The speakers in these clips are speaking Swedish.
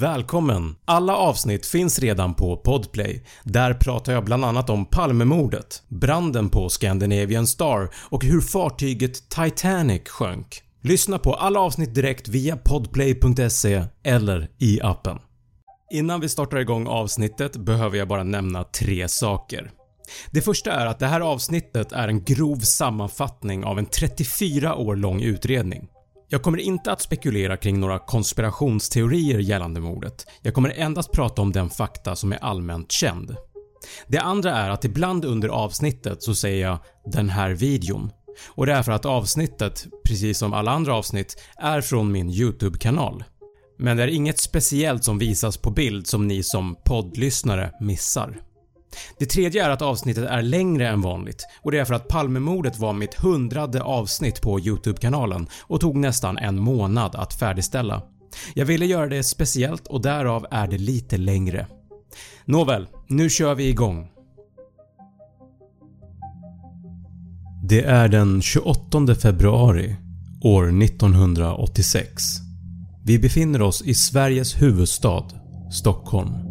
Välkommen! Alla avsnitt finns redan på Podplay. Där pratar jag bland annat om Palmemordet, branden på Scandinavian Star och hur fartyget Titanic sjönk. Lyssna på alla avsnitt direkt via podplay.se eller i appen. Innan vi startar igång avsnittet behöver jag bara nämna tre saker. Det första är att det här avsnittet är en grov sammanfattning av en 34 år lång utredning. Jag kommer inte att spekulera kring några konspirationsteorier gällande mordet, jag kommer endast prata om den fakta som är allmänt känd. Det andra är att ibland under avsnittet så säger jag “den här videon” och det är för att avsnittet, precis som alla andra avsnitt, är från min YouTube-kanal. Men det är inget speciellt som visas på bild som ni som poddlyssnare missar. Det tredje är att avsnittet är längre än vanligt och det är för att Palmemordet var mitt hundrade avsnitt på YouTube-kanalen och tog nästan en månad att färdigställa. Jag ville göra det speciellt och därav är det lite längre. Nåväl, nu kör vi igång. Det är den 28 februari år 1986. Vi befinner oss i Sveriges huvudstad, Stockholm.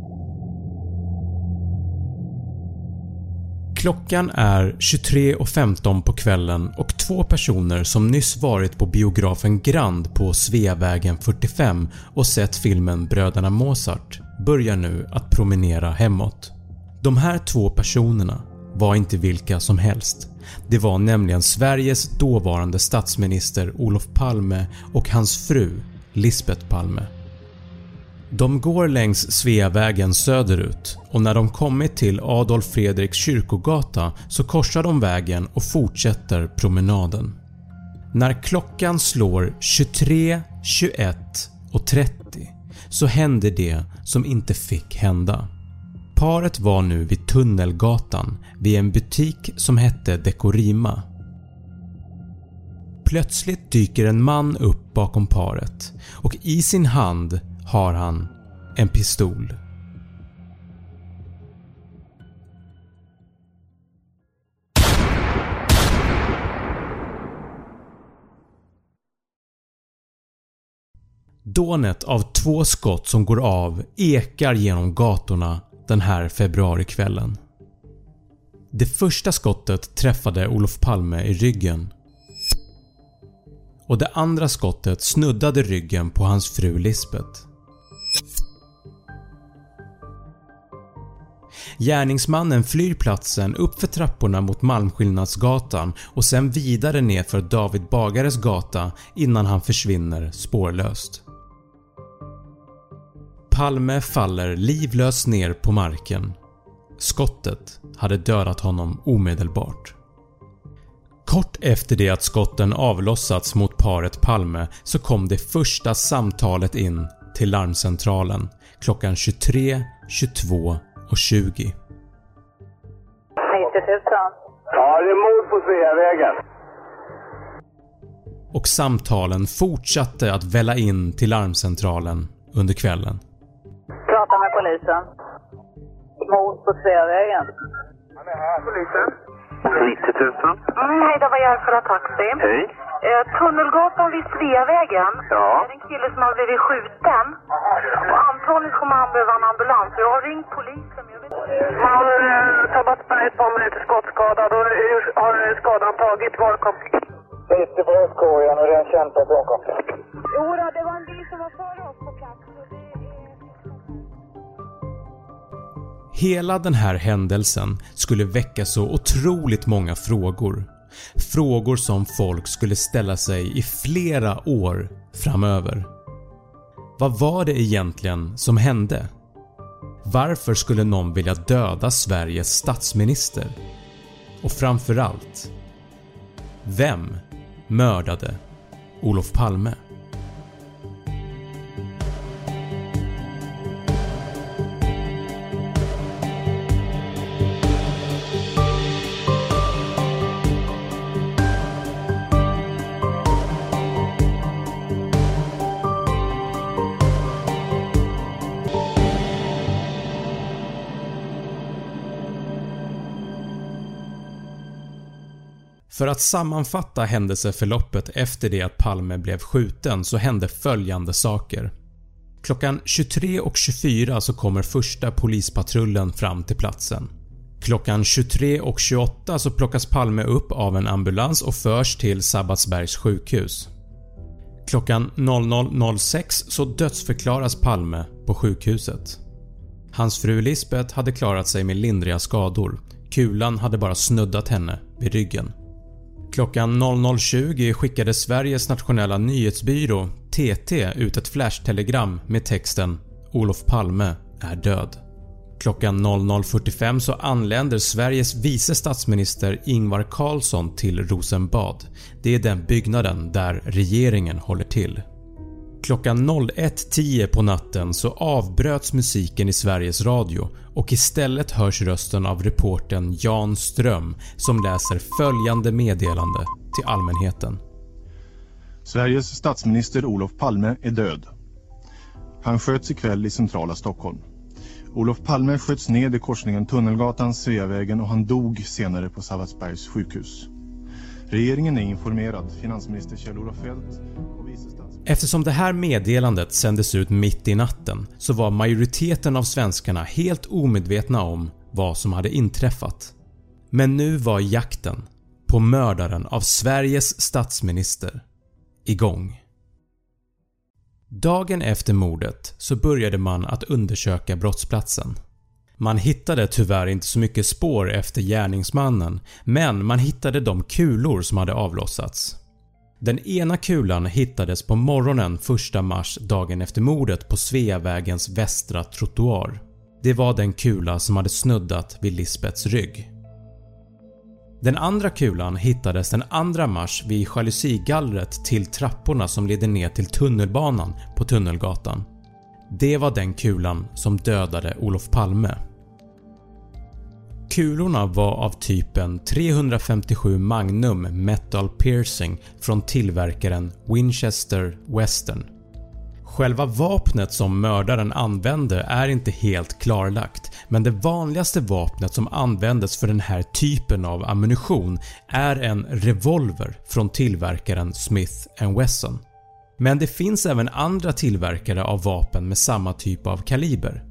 Klockan är 23.15 på kvällen och två personer som nyss varit på biografen Grand på Sveavägen 45 och sett filmen Bröderna Mozart börjar nu att promenera hemåt. De här två personerna var inte vilka som helst. Det var nämligen Sveriges dåvarande statsminister Olof Palme och hans fru Lisbeth Palme. De går längs Sveavägen söderut och när de kommit till Adolf Fredriks kyrkogata så korsar de vägen och fortsätter promenaden. När klockan slår 23, 21 och 30 så händer det som inte fick hända. Paret var nu vid Tunnelgatan vid en butik som hette Dekorima. Plötsligt dyker en man upp bakom paret och i sin hand har han en pistol. Dånet av två skott som går av ekar genom gatorna den här februarikvällen. Det första skottet träffade Olof Palme i ryggen och det andra skottet snuddade ryggen på hans fru Lisbeth. Gärningsmannen flyr platsen uppför trapporna mot Malmskillnadsgatan och sen vidare ner för David Bagares gata innan han försvinner spårlöst. Palme faller livlös ner på marken. Skottet hade dödat honom omedelbart. Kort efter det att skotten avlossats mot paret Palme så kom det första samtalet in till larmcentralen klockan 23.22 och 20. 90 000. Ja, det är mord på Sveavägen. Och samtalen fortsatte att välla in till larmcentralen under kvällen. Prata med polisen. Mord på Sveavägen. Han är här. Polisen. 90 000. Mm, hej, det var Järfälla Taxi. Hej. Eh, Tunnelgatan vid Sveavägen. Ja. Det är en kille som har blivit skjuten. Och antagligen kommer han behöva en ambulans. Jag har ringt polisen. Jag vet inte. Han eh, Sabbatsberg, ett par minuter skottskadad och hur har skadan tagit? Var kom? Sitter på höstkorgen och det är en kämpa bakom. Jo, då, det var en bil som var före oss Hela den här händelsen skulle väcka så otroligt många frågor. Frågor som folk skulle ställa sig i flera år framöver. Vad var det egentligen som hände? Varför skulle någon vilja döda Sveriges statsminister? Och framförallt, vem mördade Olof Palme? För att sammanfatta händelseförloppet efter det att Palme blev skjuten så hände följande saker. Klockan 23.24 så kommer första polispatrullen fram till platsen. Klockan 23.28 så plockas Palme upp av en ambulans och förs till Sabbatsbergs sjukhus. Klockan 00.06 så dödsförklaras Palme på sjukhuset. Hans fru Lisbeth hade klarat sig med lindriga skador. Kulan hade bara snuddat henne vid ryggen. Klockan 00.20 skickade Sveriges nationella nyhetsbyrå TT ut ett flashtelegram med texten “Olof Palme är död”. Klockan 00.45 så anländer Sveriges vice statsminister Ingvar Carlsson till Rosenbad. Det är den byggnaden där regeringen håller till. Klockan 01.10 på natten så avbröts musiken i Sveriges Radio och istället hörs rösten av reportern Jan Ström som läser följande meddelande till allmänheten. Sveriges statsminister Olof Palme är död. Han sköts ikväll i centrala Stockholm. Olof Palme sköts ned i korsningen Tunnelgatan-Sveavägen och han dog senare på Sabbatsbergs sjukhus. Regeringen är informerad. Finansminister Kjell-Olof Feldt och vice statsminister... Eftersom det här meddelandet sändes ut mitt i natten så var majoriteten av svenskarna helt omedvetna om vad som hade inträffat. Men nu var jakten på mördaren av Sveriges statsminister igång. Dagen efter mordet så började man att undersöka brottsplatsen. Man hittade tyvärr inte så mycket spår efter gärningsmannen men man hittade de kulor som hade avlossats. Den ena kulan hittades på morgonen 1 mars dagen efter mordet på Sveavägens västra trottoar. Det var den kula som hade snuddat vid Lisbets rygg. Den andra kulan hittades den 2 mars vid jalusigallret till trapporna som leder ner till tunnelbanan på Tunnelgatan. Det var den kulan som dödade Olof Palme. Kulorna var av typen 357 Magnum Metal Piercing från tillverkaren Winchester Western. Själva vapnet som mördaren använde är inte helt klarlagt men det vanligaste vapnet som användes för den här typen av ammunition är en revolver från tillverkaren Smith Wesson. Men det finns även andra tillverkare av vapen med samma typ av kaliber.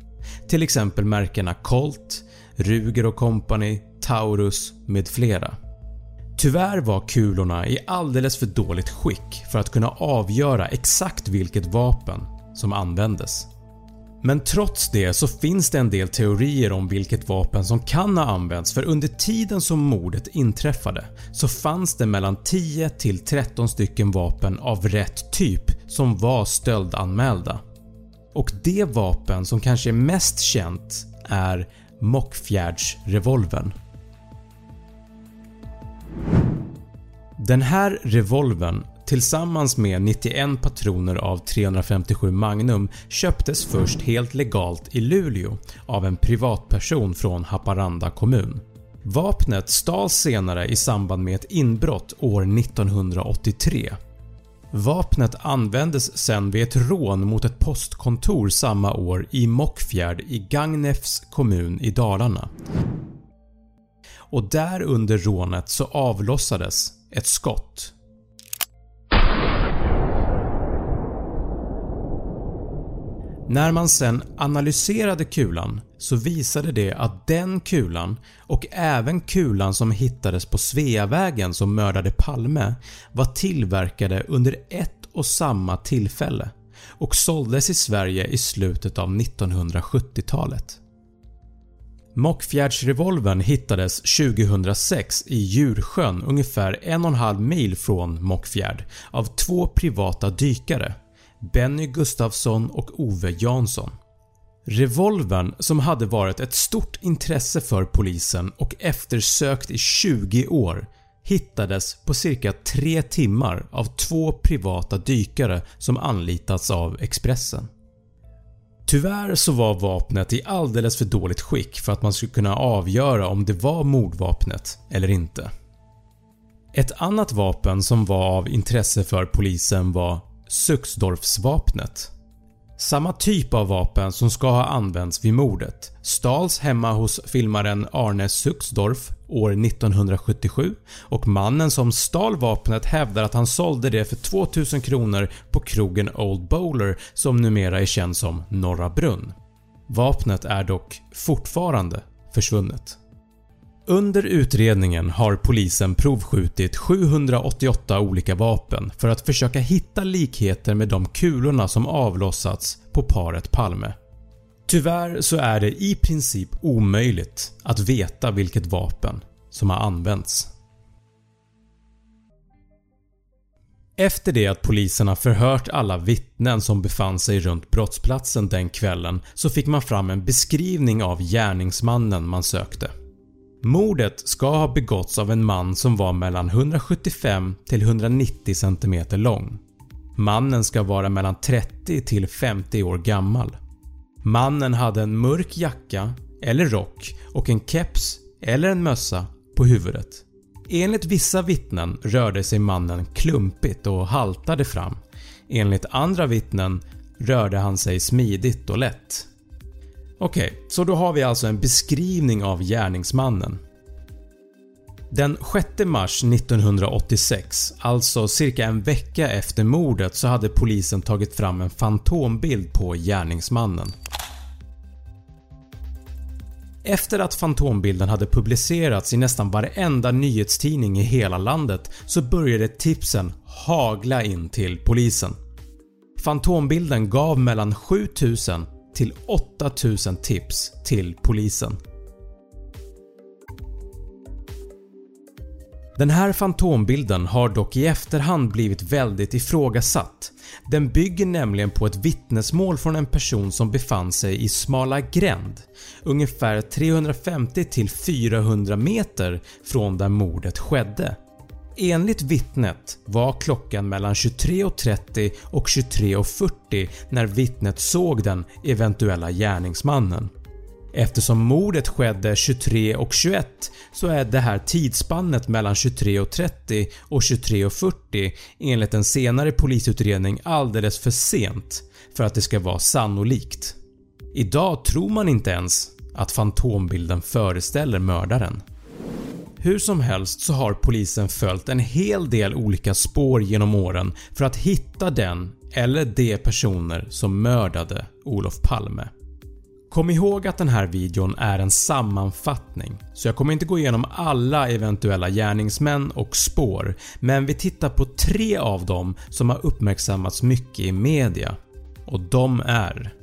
Till exempel märkena Colt, Ruger Company, Taurus med flera. Tyvärr var kulorna i alldeles för dåligt skick för att kunna avgöra exakt vilket vapen som användes. Men trots det så finns det en del teorier om vilket vapen som kan ha använts för under tiden som mordet inträffade så fanns det mellan 10 till 13 stycken vapen av rätt typ som var stöldanmälda. Och det vapen som kanske är mest känt är Mockfjärdsrevolvern. Den här revolvern tillsammans med 91 patroner av 357 Magnum köptes först helt legalt i Luleå av en privatperson från Haparanda kommun. Vapnet stals senare i samband med ett inbrott år 1983. Vapnet användes sen vid ett rån mot ett postkontor samma år i Mockfjärd i Gagnefs kommun i Dalarna och där under rånet så avlossades ett skott. När man sen analyserade kulan så visade det att den kulan och även kulan som hittades på Sveavägen som mördade Palme var tillverkade under ett och samma tillfälle och såldes i Sverige i slutet av 1970-talet. Mockfjärdsrevolvern hittades 2006 i Djursjön ungefär en och en halv mil från Mockfjärd av två privata dykare Benny Gustafsson och Ove Jansson. Revolvern som hade varit ett stort intresse för polisen och eftersökt i 20 år hittades på cirka 3 timmar av två privata dykare som anlitats av Expressen. Tyvärr så var vapnet i alldeles för dåligt skick för att man skulle kunna avgöra om det var mordvapnet eller inte. Ett annat vapen som var av intresse för polisen var Suxdorfsvapnet. Samma typ av vapen som ska ha använts vid mordet stals hemma hos filmaren Arne Suxdorf år 1977 och mannen som stal vapnet hävdar att han sålde det för 2000 kronor på krogen Old Bowler som numera är känd som Norra Brunn. Vapnet är dock fortfarande försvunnet. Under utredningen har polisen provskjutit 788 olika vapen för att försöka hitta likheter med de kulorna som avlossats på paret Palme. Tyvärr så är det i princip omöjligt att veta vilket vapen som har använts. Efter det att polisen har förhört alla vittnen som befann sig runt brottsplatsen den kvällen så fick man fram en beskrivning av gärningsmannen man sökte. Mordet ska ha begåtts av en man som var mellan 175 till 190 cm lång. Mannen ska vara mellan 30 till 50 år gammal. Mannen hade en mörk jacka eller rock och en keps eller en mössa på huvudet. Enligt vissa vittnen rörde sig mannen klumpigt och haltade fram. Enligt andra vittnen rörde han sig smidigt och lätt. Okej, okay, så då har vi alltså en beskrivning av gärningsmannen. Den 6 mars 1986, alltså cirka en vecka efter mordet så hade polisen tagit fram en fantombild på gärningsmannen. Efter att fantombilden hade publicerats i nästan varenda nyhetstidning i hela landet så började tipsen hagla in till polisen. Fantombilden gav mellan 7000 till 8000 tips till polisen. Den här fantombilden har dock i efterhand blivit väldigt ifrågasatt. Den bygger nämligen på ett vittnesmål från en person som befann sig i Smala Gränd, ungefär 350-400 meter från där mordet skedde. Enligt vittnet var klockan mellan 23.30 och 23.40 när vittnet såg den eventuella gärningsmannen. Eftersom mordet skedde 23 och 21 så är det här tidsspannet mellan 23.30 och 23.40 enligt en senare polisutredning alldeles för sent för att det ska vara sannolikt. Idag tror man inte ens att fantombilden föreställer mördaren. Hur som helst så har polisen följt en hel del olika spår genom åren för att hitta den eller de personer som mördade Olof Palme. Kom ihåg att den här videon är en sammanfattning så jag kommer inte gå igenom alla eventuella gärningsmän och spår men vi tittar på tre av dem som har uppmärksammats mycket i media och de är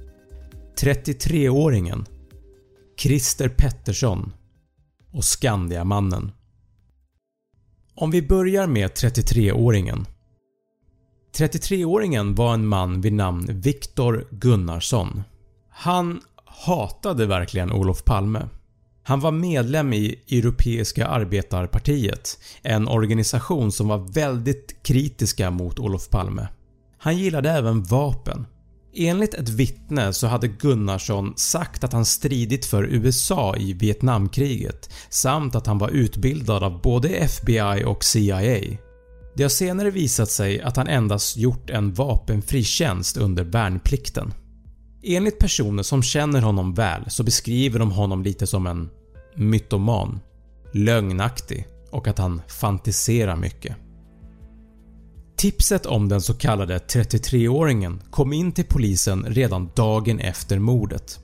33-åringen Christer Pettersson och Skandiamannen. Om vi börjar med 33-åringen. 33-åringen var en man vid namn Viktor Gunnarsson. Han hatade verkligen Olof Palme. Han var medlem i Europeiska arbetarpartiet, en organisation som var väldigt kritiska mot Olof Palme. Han gillade även vapen. Enligt ett vittne så hade Gunnarsson sagt att han stridit för USA i Vietnamkriget samt att han var utbildad av både FBI och CIA. Det har senare visat sig att han endast gjort en vapenfri tjänst under värnplikten. Enligt personer som känner honom väl så beskriver de honom lite som en mytoman, lögnaktig och att han fantiserar mycket. Tipset om den så kallade 33-åringen kom in till polisen redan dagen efter mordet.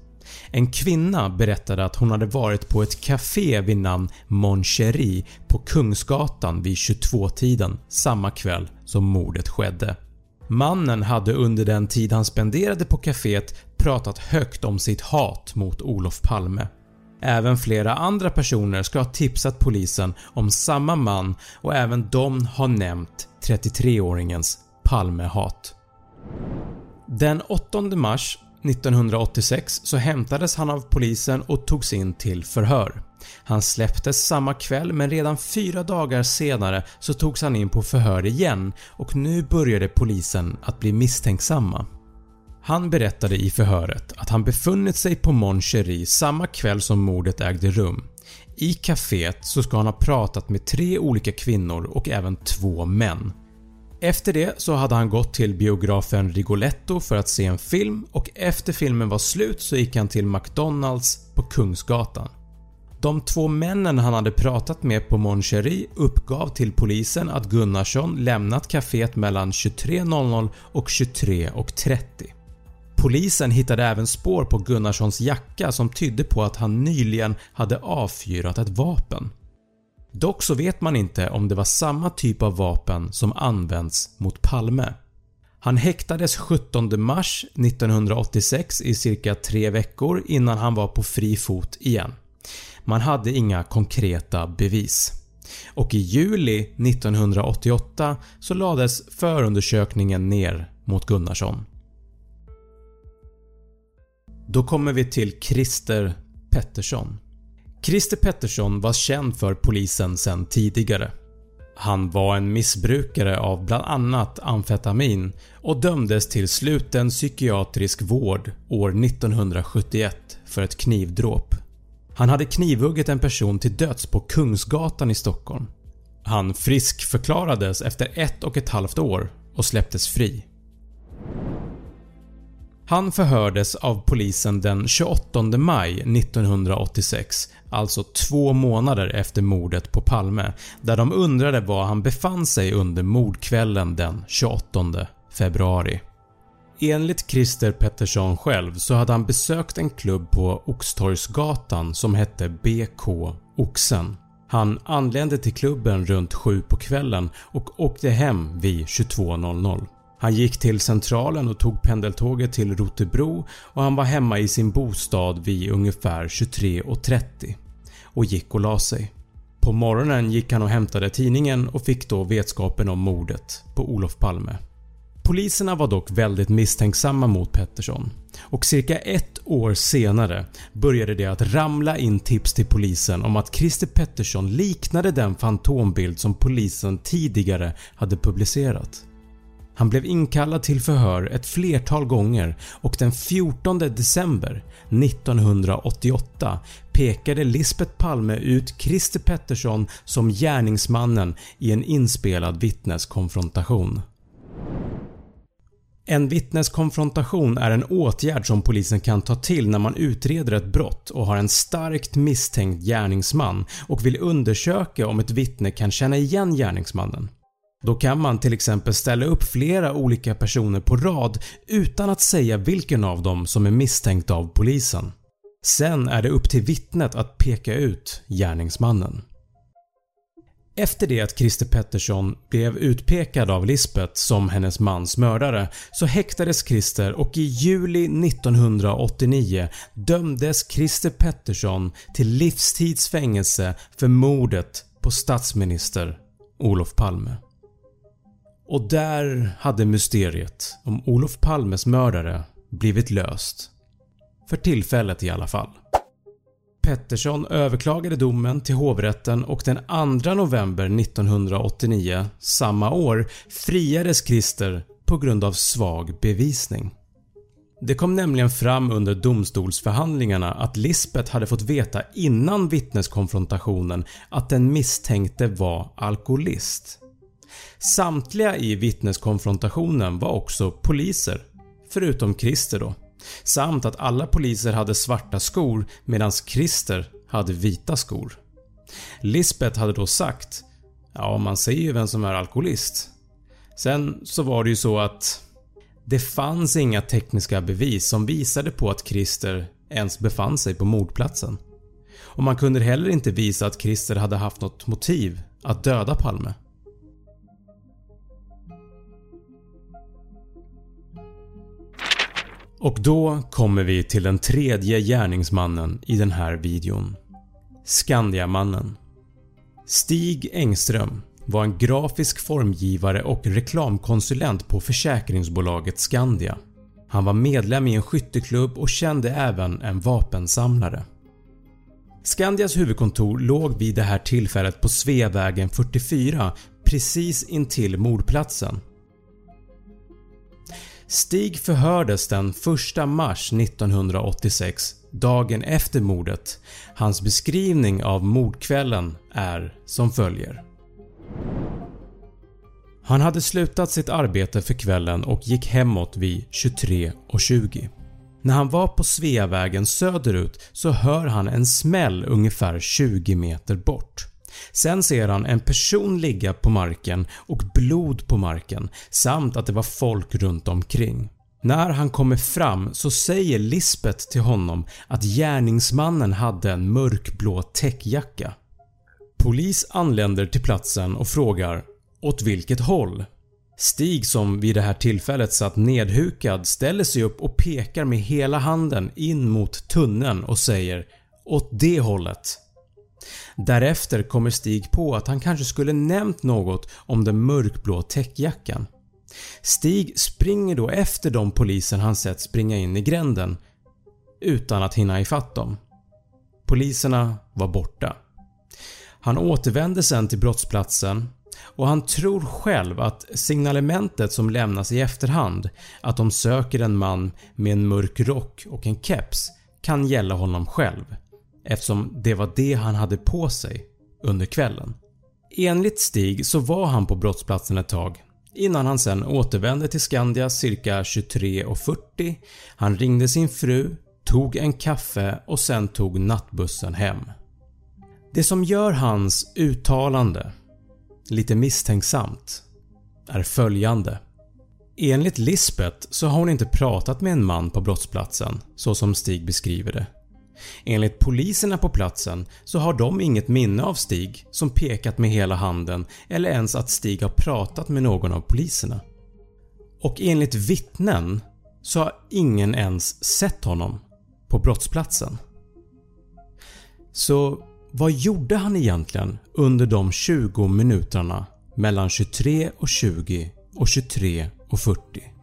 En kvinna berättade att hon hade varit på ett café vid namn Mon Cherie på Kungsgatan vid 22-tiden samma kväll som mordet skedde. Mannen hade under den tid han spenderade på kaféet pratat högt om sitt hat mot Olof Palme. Även flera andra personer ska ha tipsat polisen om samma man och även de har nämnt 33-åringens Palmehat. Den 8 mars 1986 så hämtades han av polisen och togs in till förhör. Han släpptes samma kväll men redan fyra dagar senare så togs han in på förhör igen och nu började polisen att bli misstänksamma. Han berättade i förhöret att han befunnit sig på Mon Cherie samma kväll som mordet ägde rum. I kaféet så ska han ha pratat med tre olika kvinnor och även två män. Efter det så hade han gått till biografen Rigoletto för att se en film och efter filmen var slut så gick han till McDonalds på Kungsgatan. De två männen han hade pratat med på Mon Cherie uppgav till polisen att Gunnarsson lämnat kaféet mellan 23.00 och 23.30. Polisen hittade även spår på Gunnarssons jacka som tydde på att han nyligen hade avfyrat ett vapen. Dock så vet man inte om det var samma typ av vapen som används mot Palme. Han häktades 17 mars 1986 i cirka 3 veckor innan han var på fri fot igen. Man hade inga konkreta bevis. Och i juli 1988 så lades förundersökningen ner mot Gunnarsson. Då kommer vi till Christer Pettersson. Christer Pettersson var känd för polisen sedan tidigare. Han var en missbrukare av bland annat amfetamin och dömdes till sluten psykiatrisk vård år 1971 för ett knivdråp. Han hade knivhuggit en person till döds på Kungsgatan i Stockholm. Han friskförklarades efter ett och ett halvt år och släpptes fri. Han förhördes av polisen den 28 maj 1986, alltså två månader efter mordet på Palme, där de undrade var han befann sig under mordkvällen den 28 februari. Enligt Christer Pettersson själv så hade han besökt en klubb på Oxtorgsgatan som hette BK Oxen. Han anlände till klubben runt 7 på kvällen och åkte hem vid 22.00. Han gick till centralen och tog pendeltåget till Rotebro och han var hemma i sin bostad vid ungefär 23.30 och gick och la sig. På morgonen gick han och hämtade tidningen och fick då vetskapen om mordet på Olof Palme. Poliserna var dock väldigt misstänksamma mot Pettersson och cirka ett år senare började det att ramla in tips till polisen om att Christer Pettersson liknade den fantombild som polisen tidigare hade publicerat. Han blev inkallad till förhör ett flertal gånger och den 14 december 1988 pekade Lisbeth Palme ut Christer Pettersson som gärningsmannen i en inspelad vittneskonfrontation. En vittneskonfrontation är en åtgärd som polisen kan ta till när man utreder ett brott och har en starkt misstänkt gärningsman och vill undersöka om ett vittne kan känna igen gärningsmannen. Då kan man till exempel ställa upp flera olika personer på rad utan att säga vilken av dem som är misstänkt av polisen. Sen är det upp till vittnet att peka ut gärningsmannen. Efter det att Christer Pettersson blev utpekad av Lisbeth som hennes mans mördare så häktades Christer och i juli 1989 dömdes Christer Pettersson till livstidsfängelse för mordet på statsminister Olof Palme. Och där hade mysteriet om Olof Palmes mördare blivit löst. För tillfället i alla fall. Pettersson överklagade domen till hovrätten och den 2 november 1989, samma år, friades Christer på grund av svag bevisning. Det kom nämligen fram under domstolsförhandlingarna att Lisbeth hade fått veta innan vittneskonfrontationen att den misstänkte var alkoholist. Samtliga i vittneskonfrontationen var också poliser, förutom Christer då, samt att alla poliser hade svarta skor medan Christer hade vita skor. Lisbeth hade då sagt “Ja, man ser ju vem som är alkoholist”. Sen så var det ju så att det fanns inga tekniska bevis som visade på att Christer ens befann sig på mordplatsen. Och man kunde heller inte visa att Christer hade haft något motiv att döda Palme. Och då kommer vi till den tredje gärningsmannen i den här videon. Skandiamannen. Stig Engström var en grafisk formgivare och reklamkonsulent på försäkringsbolaget Skandia. Han var medlem i en skytteklubb och kände även en vapensamlare. Skandias huvudkontor låg vid det här tillfället på Sveavägen 44 precis intill mordplatsen Stig förhördes den 1 mars 1986, dagen efter mordet. Hans beskrivning av mordkvällen är som följer. Han hade slutat sitt arbete för kvällen och gick hemåt vid 23.20. När han var på Sveavägen söderut så hör han en smäll ungefär 20 meter bort. Sen ser han en person ligga på marken och blod på marken samt att det var folk runt omkring. När han kommer fram så säger Lisbeth till honom att gärningsmannen hade en mörkblå täckjacka. Polis anländer till platsen och frågar “åt vilket håll?” Stig som vid det här tillfället satt nedhukad ställer sig upp och pekar med hela handen in mot tunneln och säger “åt det hållet”. Därefter kommer Stig på att han kanske skulle nämnt något om den mörkblå täckjackan. Stig springer då efter de poliser han sett springa in i gränden utan att hinna ifatt dem. Poliserna var borta. Han återvänder sen till brottsplatsen och han tror själv att signalementet som lämnas i efterhand att de söker en man med en mörk rock och en keps kan gälla honom själv eftersom det var det han hade på sig under kvällen. Enligt Stig så var han på brottsplatsen ett tag innan han sen återvände till Skandia cirka 23.40. Han ringde sin fru, tog en kaffe och sen tog nattbussen hem. Det som gör hans uttalande lite misstänksamt är följande. Enligt Lisbeth så har hon inte pratat med en man på brottsplatsen så som Stig beskriver det. Enligt poliserna på platsen så har de inget minne av Stig som pekat med hela handen eller ens att Stig har pratat med någon av poliserna. Och enligt vittnen så har ingen ens sett honom på brottsplatsen. Så vad gjorde han egentligen under de 20 minuterna mellan 23.20 och 23.40?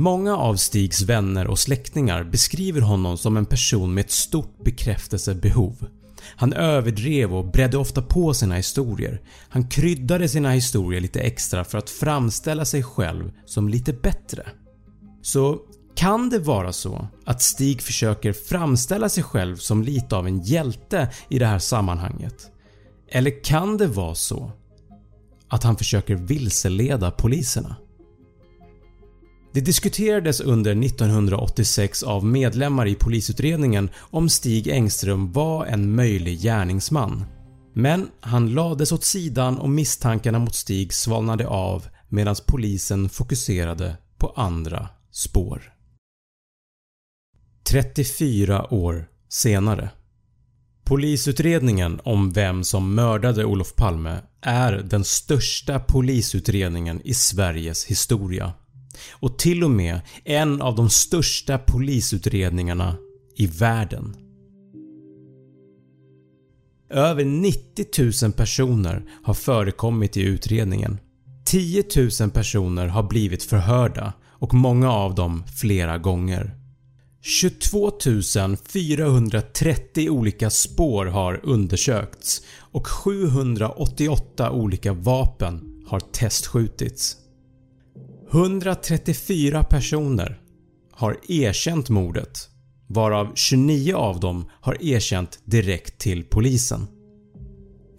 Många av Stigs vänner och släktingar beskriver honom som en person med ett stort bekräftelsebehov. Han överdrev och bredde ofta på sina historier. Han kryddade sina historier lite extra för att framställa sig själv som lite bättre. Så kan det vara så att Stig försöker framställa sig själv som lite av en hjälte i det här sammanhanget? Eller kan det vara så att han försöker vilseleda poliserna? Det diskuterades under 1986 av medlemmar i polisutredningen om Stig Engström var en möjlig gärningsman. Men han lades åt sidan och misstankarna mot Stig svalnade av medan polisen fokuserade på andra spår. 34 år senare Polisutredningen om vem som mördade Olof Palme är den största polisutredningen i Sveriges historia och till och med en av de största polisutredningarna i världen. Över 90 000 personer har förekommit i utredningen. 10 000 personer har blivit förhörda och många av dem flera gånger. 22 430 olika spår har undersökts och 788 olika vapen har testskjutits. 134 personer har erkänt mordet varav 29 av dem har erkänt direkt till polisen.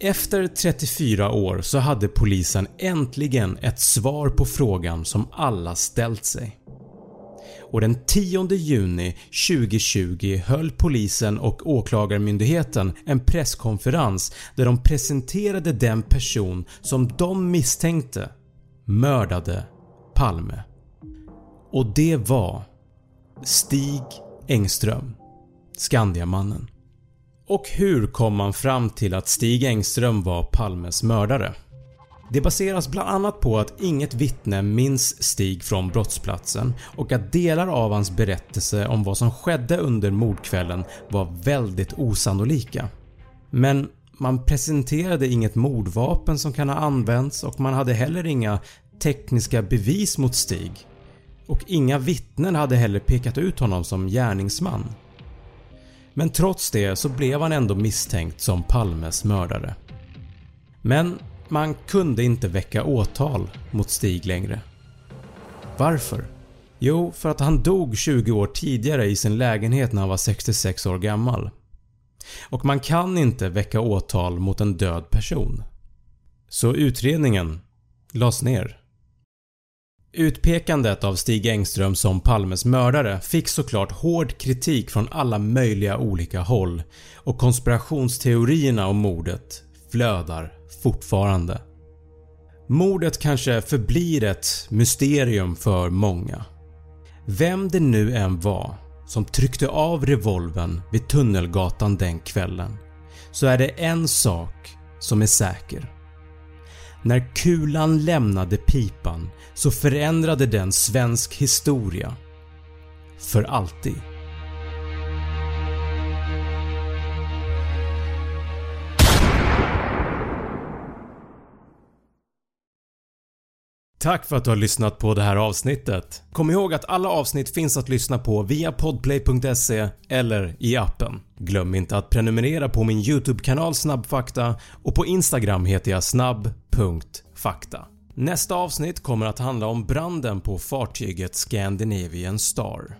Efter 34 år så hade polisen äntligen ett svar på frågan som alla ställt sig. Och den 10 juni 2020 höll polisen och åklagarmyndigheten en presskonferens där de presenterade den person som de misstänkte mördade Palme. Och det var Stig Engström, Skandiamannen. Och hur kom man fram till att Stig Engström var Palmes mördare? Det baseras bland annat på att inget vittne minns Stig från brottsplatsen och att delar av hans berättelse om vad som skedde under mordkvällen var väldigt osannolika. Men man presenterade inget mordvapen som kan ha använts och man hade heller inga tekniska bevis mot Stig och inga vittnen hade heller pekat ut honom som gärningsman. Men trots det så blev han ändå misstänkt som Palmes mördare. Men man kunde inte väcka åtal mot Stig längre. Varför? Jo, för att han dog 20 år tidigare i sin lägenhet när han var 66 år gammal. Och man kan inte väcka åtal mot en död person. Så utredningen lades ner. Utpekandet av Stig Engström som Palmes mördare fick såklart hård kritik från alla möjliga olika håll och konspirationsteorierna om mordet flödar fortfarande. Mordet kanske förblir ett mysterium för många. Vem det nu än var som tryckte av revolven vid Tunnelgatan den kvällen så är det en sak som är säker. När kulan lämnade pipan så förändrade den svensk historia. För alltid. Tack för att du har lyssnat på det här avsnittet. Kom ihåg att alla avsnitt finns att lyssna på via podplay.se eller i appen. Glöm inte att prenumerera på min YouTube-kanal Snabbfakta och på Instagram heter jag Fakta. Nästa avsnitt kommer att handla om branden på fartyget Scandinavian Star.